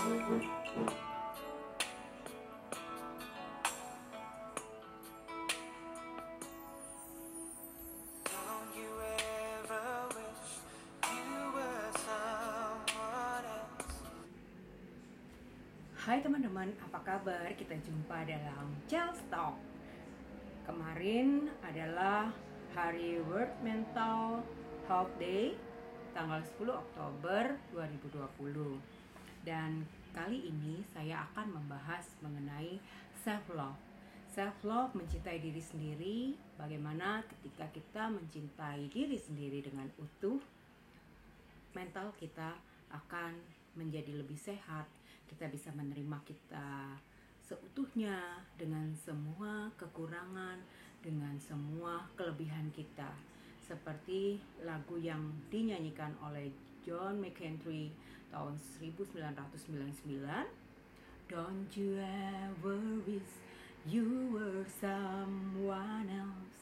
Hai teman-teman, apa kabar? Kita jumpa dalam Chels Talk. Kemarin adalah Hari World Mental Health Day, tanggal 10 Oktober 2020. Dan kali ini saya akan membahas mengenai self love. Self love mencintai diri sendiri, bagaimana ketika kita mencintai diri sendiri dengan utuh, mental kita akan menjadi lebih sehat. Kita bisa menerima kita seutuhnya dengan semua kekurangan, dengan semua kelebihan kita. Seperti lagu yang dinyanyikan oleh John McEntry tahun 1999. Don't you ever wish you were someone else.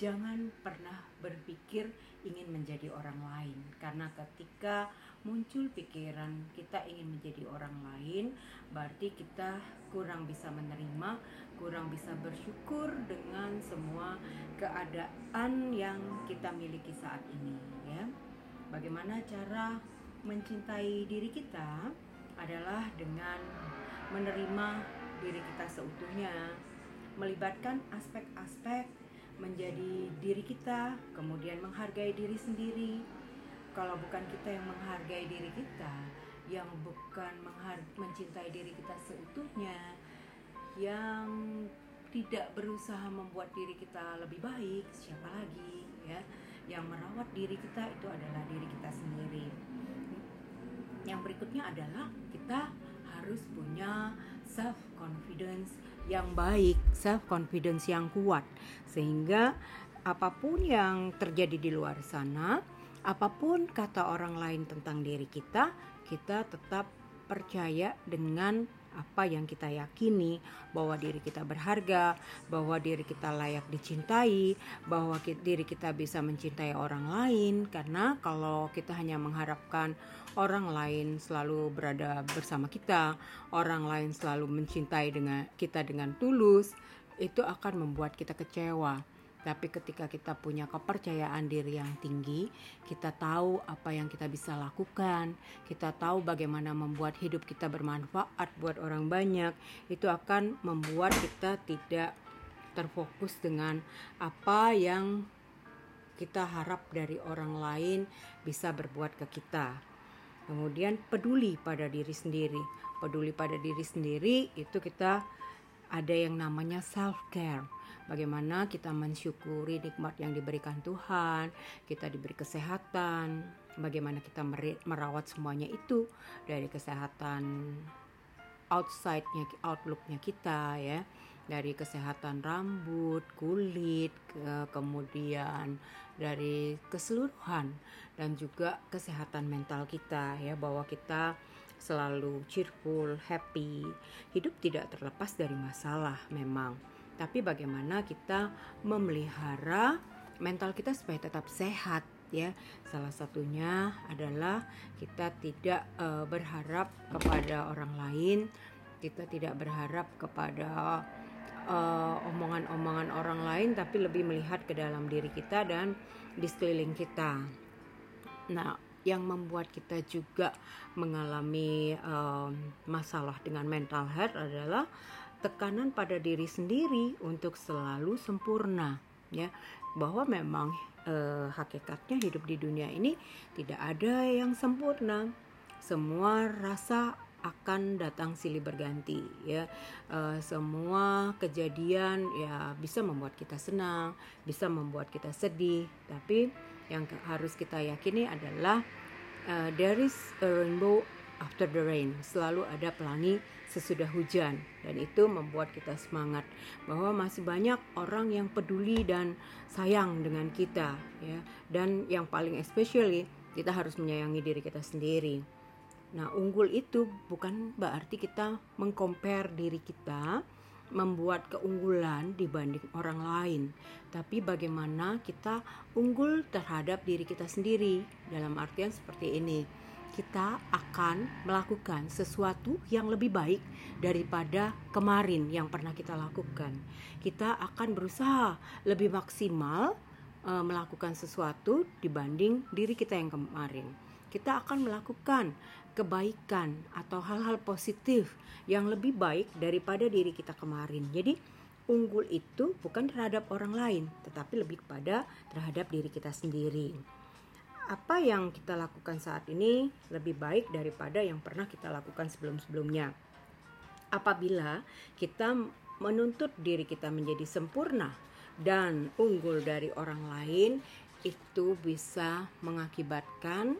Jangan pernah berpikir ingin menjadi orang lain karena ketika muncul pikiran kita ingin menjadi orang lain berarti kita kurang bisa menerima, kurang bisa bersyukur dengan semua keadaan yang kita miliki saat ini ya. Bagaimana cara mencintai diri kita adalah dengan menerima diri kita seutuhnya, melibatkan aspek-aspek menjadi diri kita, kemudian menghargai diri sendiri. Kalau bukan kita yang menghargai diri kita, yang bukan mencintai diri kita seutuhnya, yang tidak berusaha membuat diri kita lebih baik, siapa lagi ya? Yang merawat diri kita itu adalah diri kita sendiri. Yang berikutnya adalah kita harus punya self confidence yang baik, self confidence yang kuat sehingga apa pun yang terjadi di luar sana, apa pun kata orang lain tentang diri kita, kita tetap percaya dengan apa yang kita yakini bahwa diri kita berharga, bahwa diri kita layak dicintai, bahwa diri kita bisa mencintai orang lain karena kalau kita hanya mengharapkan orang lain selalu berada bersama kita, orang lain selalu mencintai dengan kita dengan tulus, itu akan membuat kita kecewa. Tapi ketika kita punya kepercayaan diri yang tinggi, kita tahu apa yang kita bisa lakukan, kita tahu bagaimana membuat hidup kita bermanfaat buat orang banyak, itu akan membuat kita tidak terfokus dengan apa yang kita harap dari orang lain bisa berbuat ke kita. Kemudian peduli pada diri sendiri. Peduli pada diri sendiri itu kita ada yang namanya self care. Bagaimana kita mensyukuri nikmat yang diberikan Tuhan, kita diberi kesehatan, bagaimana kita merawat semuanya itu dari kesehatan outside-nya, outlook-nya kita ya, dari kesehatan rambut, kulit, ke- kemudian dari keseluruhan dan juga kesehatan mental kita ya bahwa kita selalu cheerful, happy. Hidup tidak terlepas dari masalah memang. Tapi bagaimana kita memelihara mental kita supaya tetap sehat ya. Salah satunya adalah kita tidak eh, berharap kepada orang lain, kita tidak berharap kepada eh, omongan-omongan orang lain tapi lebih melihat ke dalam diri kita dan di sekeliling kita. Nah, yang membuat kita juga mengalami em, masalah dengan mental health adalah tekanan pada diri sendiri untuk selalu sempurna, ya, bahwa memang eh, hakikatnya hidup di dunia ini tidak ada yang sempurna. Semua rasa akan datang silih berganti ya. Eh, semua kejadian ya bisa membuat kita senang bisa membuat kita sedih. Tapi yang harus kita yakini adalah uh, there is a rainbow after the rain. Selalu ada pelangi sesudah hujan. Dan itu membuat kita semangat bahwa masih banyak orang yang peduli dan sayang dengan kita ya. Dan yang paling especially kita harus menyayangi diri kita sendiri. Nah, unggul itu bukan berarti kita mengcompare diri kita membuat keunggulan dibanding orang lain, tapi bagaimana kita unggul terhadap diri kita sendiri. Dalam artian seperti ini. Kita akan melakukan sesuatu yang lebih baik daripada kemarin yang pernah kita lakukan. Kita akan berusaha lebih maksimal e, melakukan sesuatu dibanding diri kita yang kemarin. Kita akan melakukan kebaikan atau hal-hal positif yang lebih baik daripada diri kita kemarin. Jadi unggul itu bukan terhadap orang lain, tetapi lebih kepada terhadap diri kita sendiri apa yang kita lakukan saat ini lebih baik daripada yang pernah kita lakukan sebelum-sebelumnya. Apabila kita menuntut diri kita menjadi sempurna dan unggul dari orang lain, itu bisa mengakibatkan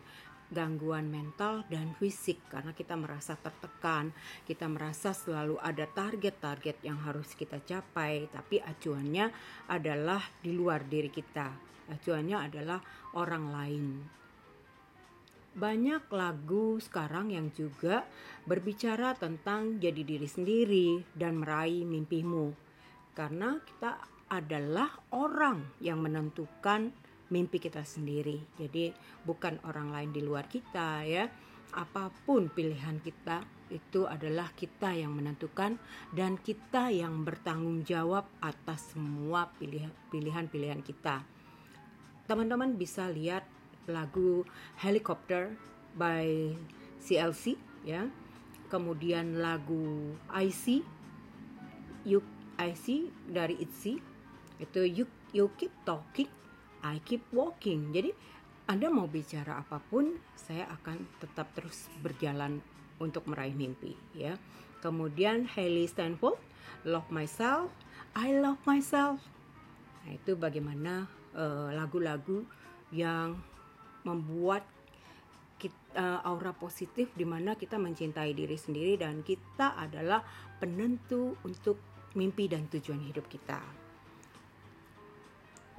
gangguan mental dan fisik karena kita merasa tertekan, kita merasa selalu ada target-target yang harus kita capai, tapi acuannya adalah di luar diri kita acuannya adalah orang lain. Banyak lagu sekarang yang juga berbicara tentang jadi diri sendiri dan meraih mimpimu. Karena kita adalah orang yang menentukan mimpi kita sendiri. Jadi bukan orang lain di luar kita ya. Apa pun pilihan kita itu adalah kita yang menentukan dan kita yang bertanggung jawab atas semua pilihan-pilihan kita teman-teman bisa lihat lagu Helicopter by CLC ya kemudian lagu IC You IC dari ITZY itu you, you keep talking I keep walking. Jadi anda mau bicara apa pun saya akan tetap terus berjalan untuk meraih mimpi ya. Kemudian Hailey Steinfeld Love Myself I love myself. Nah itu bagaimana Eh, lagu-lagu uh, yang membuat kita, uh, eh, aura positif di mana kita mencintai diri sendiri dan kita adalah penentu untuk mimpi dan tujuan hidup kita.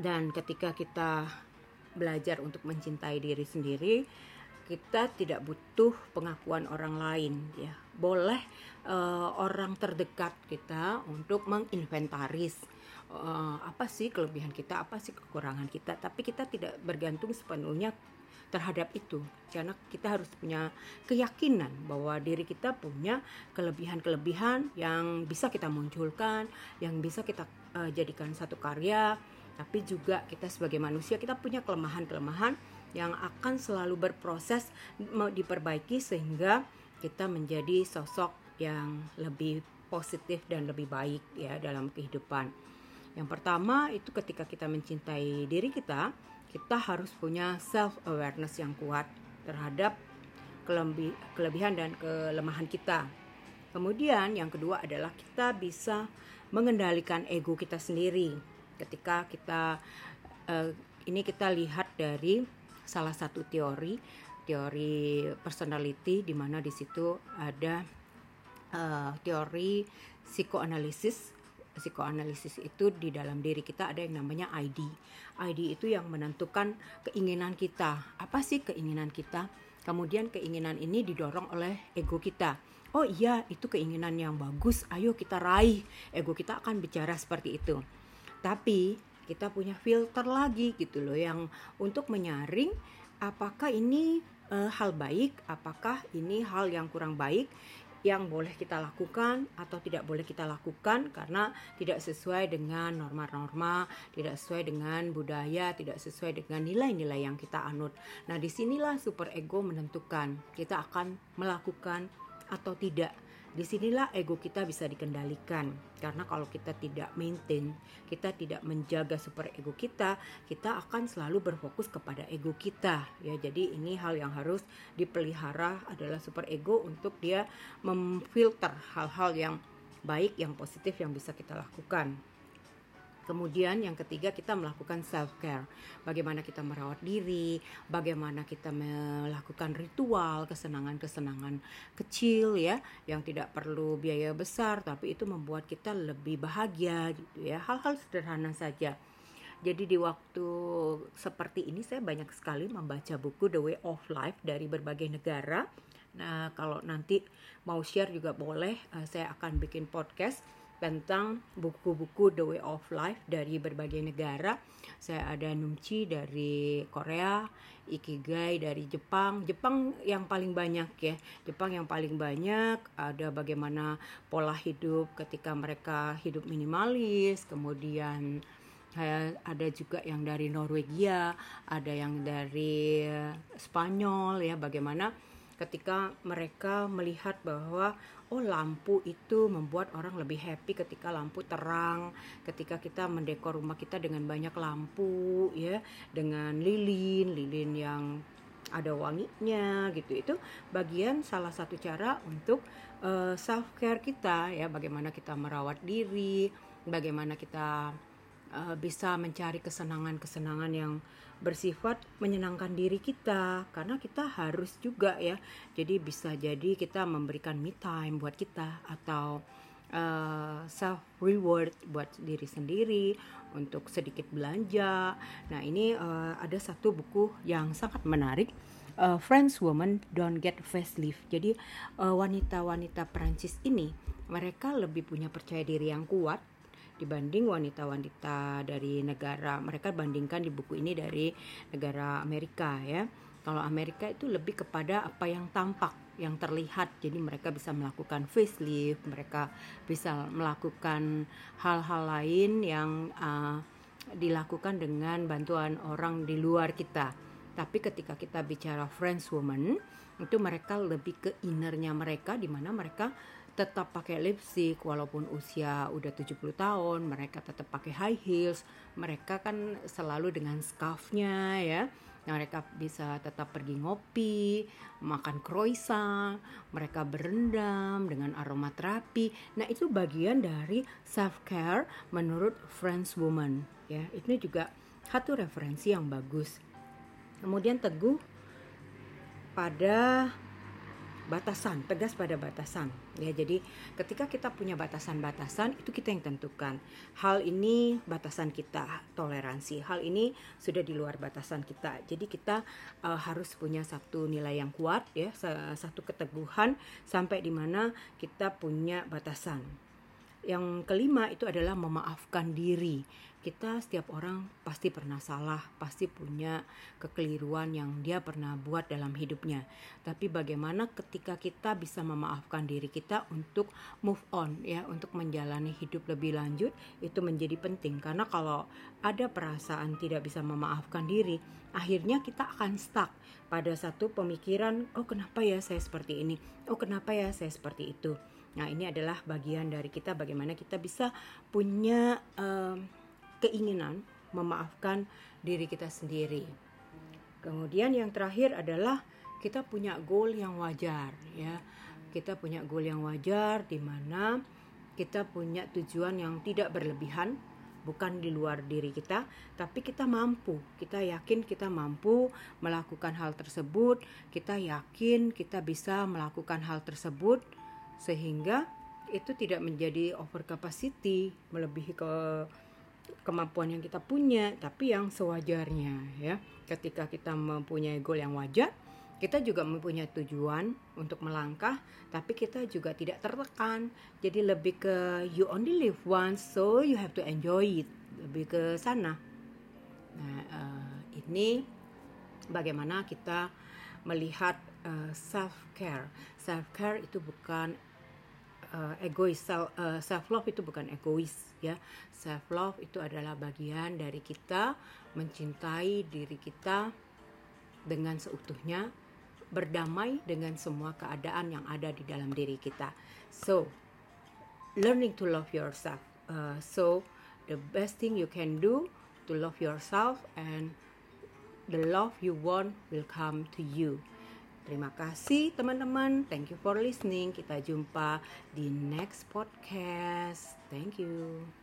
Dan ketika kita belajar untuk mencintai diri sendiri, kita tidak butuh pengakuan orang lain ya. Boleh uh, orang terdekat kita untuk menginventaris uh, apa sih kelebihan kita, apa sih kekurangan kita, tapi kita tidak bergantung sepenuhnya terhadap itu karena kita harus punya keyakinan bahwa diri kita punya kelebihan-kelebihan yang bisa kita munculkan, yang bisa kita uh, jadikan satu karya, tapi juga kita sebagai manusia kita punya kelemahan-kelemahan yang akan selalu berproses diperbaiki sehingga kita menjadi sosok yang lebih positif dan lebih baik ya dalam kehidupan. Yang pertama itu ketika kita mencintai diri kita, kita harus punya self awareness yang kuat terhadap kelebihan dan kelemahan kita. Kemudian yang kedua adalah kita bisa mengendalikan ego kita sendiri. Ketika kita uh, ini kita lihat dari salah satu teori, teori personality di mana di situ ada uh, teori psikoanalisis psikoanalisis itu di dalam diri kita ada yang namanya ID. ID itu yang menentukan keinginan kita. Apa sih keinginan kita? Kemudian keinginan ini didorong oleh ego kita. Oh iya, itu keinginan yang bagus. Ayo kita raih. Ego kita akan bicara seperti itu. Tapi kita punya filter lagi gitu loh yang untuk menyaring apakah ini uh, hal baik, apakah ini hal yang kurang baik yang boleh kita lakukan atau tidak boleh kita lakukan karena tidak sesuai dengan norma-norma, tidak sesuai dengan budaya, tidak sesuai dengan nilai-nilai yang kita anut. Nah, di sinilah super ego menentukan kita akan melakukan atau tidak di sinilah ego kita bisa dikendalikan. Karena kalau kita tidak maintain kita tidak menjaga super ego kita kita akan selalu berfokus kepada ego kita. Ya jadi ini hal yang harus dipelihara adalah super ego untuk dia memfilter hal-hal yang baik yang positif yang bisa kita lakukan Kemudian yang ketiga kita melakukan self care. Bagaimana kita merawat diri, bagaimana kita melakukan ritual, kesenangan-kesenangan kecil ya yang tidak perlu biaya besar tapi itu membuat kita lebih bahagia gitu ya. Hal-hal sederhana saja. Jadi di waktu seperti ini saya banyak sekali membaca buku The Way of Life dari berbagai negara. Nah, kalau nanti mau share juga boleh, uh, saya akan bikin podcast tentang buku-buku The Way of Life dari berbagai negara. Saya ada Numchi dari Korea, Ikigai dari Jepang. Jepang yang paling banyak ya. Jepang yang paling banyak ada bagaimana pola hidup ketika mereka hidup minimalis, kemudian saya ada juga yang dari Norwegia, ada yang dari Spanyol ya bagaimana ketika mereka melihat bahwa oh lampu itu membuat orang lebih happy ketika lampu terang, ketika kita mendekor rumah kita dengan banyak lampu ya, dengan lilin, lilin yang ada wanginya gitu. Itu bagian salah satu cara untuk uh, self care kita ya, bagaimana kita merawat diri, bagaimana kita uh, bisa mencari kesenangan-kesenangan yang bersifat menyenangkan diri kita. Karena kita harus juga ya. Jadi bisa jadi kita memberikan me time buat kita atau uh, self reward buat diri sendiri untuk sedikit belanja. Nah ini uh, ada satu buku yang sangat menarik uh, French woman don't get facelift. Jadi wanita-wanita uh, Prancis ini mereka lebih punya percaya diri yang kuat dibanding wanita-wanita dari negara mereka bandingkan di buku ini dari negara Amerika ya. Kalau Amerika itu lebih kepada apa yang tampak yang terlihat. Jadi mereka bisa melakukan facelift mereka bisa melakukan hal-hal lain yang uh, dilakukan dengan bantuan orang di luar kita. Tapi ketika kita bicara French woman itu mereka lebih ke innernya mereka di mana mereka tetap pakai lipstick walaupun usia udah 70 tahun mereka tetap pakai high heels mereka kan selalu dengan scarfnya ya mereka bisa tetap pergi ngopi, makan croissant, mereka berendam dengan aromaterapi. Nah, itu bagian dari self care menurut French woman ya. Ini juga satu referensi yang bagus. Kemudian teguh pada batasan, tegas pada batasan. Ya, jadi ketika kita punya batasan-batasan itu kita yang tentukan. Hal ini batasan kita, toleransi. Hal ini sudah di luar batasan kita. Jadi kita uh, harus punya satu nilai yang kuat ya, satu keteguhan sampai di mana kita punya batasan. Yang kelima itu adalah memaafkan diri kita setiap orang pasti pernah salah, pasti punya kekeliruan yang dia pernah buat dalam hidupnya. Tapi bagaimana ketika kita bisa memaafkan diri kita untuk move on ya, untuk menjalani hidup lebih lanjut itu menjadi penting karena kalau ada perasaan tidak bisa memaafkan diri, akhirnya kita akan stuck pada satu pemikiran, oh kenapa ya saya seperti ini? Oh kenapa ya saya seperti itu? Nah, ini adalah bagian dari kita bagaimana kita bisa punya um, keinginan memaafkan diri kita sendiri. Kemudian yang terakhir adalah kita punya goal yang wajar ya. Kita punya goal yang wajar di mana kita punya tujuan yang tidak berlebihan, bukan di luar diri kita, tapi kita mampu. Kita yakin kita mampu melakukan hal tersebut, kita yakin kita bisa melakukan hal tersebut sehingga itu tidak menjadi over capacity, melebihi ke kemampuan yang kita punya, tapi yang sewajarnya ya. Ketika kita mempunyai goal yang wajar, kita juga mempunyai tujuan untuk melangkah, tapi kita juga tidak tertekan. Jadi lebih ke you only live once, so you have to enjoy it. Lebih ke sana. Nah, uh, ini bagaimana kita melihat uh, self care. Self care itu bukan uh, egois self, uh, self love itu bukan egois ya. Self love itu adalah bagian dari kita mencintai diri kita dengan seutuhnya berdamai dengan semua keadaan yang ada di dalam diri kita. So learning to love yourself uh, so the best thing you can do to love yourself and the love you want will come to you Terima kasih teman-teman. Thank you for listening. Kita jumpa di next podcast. Thank you.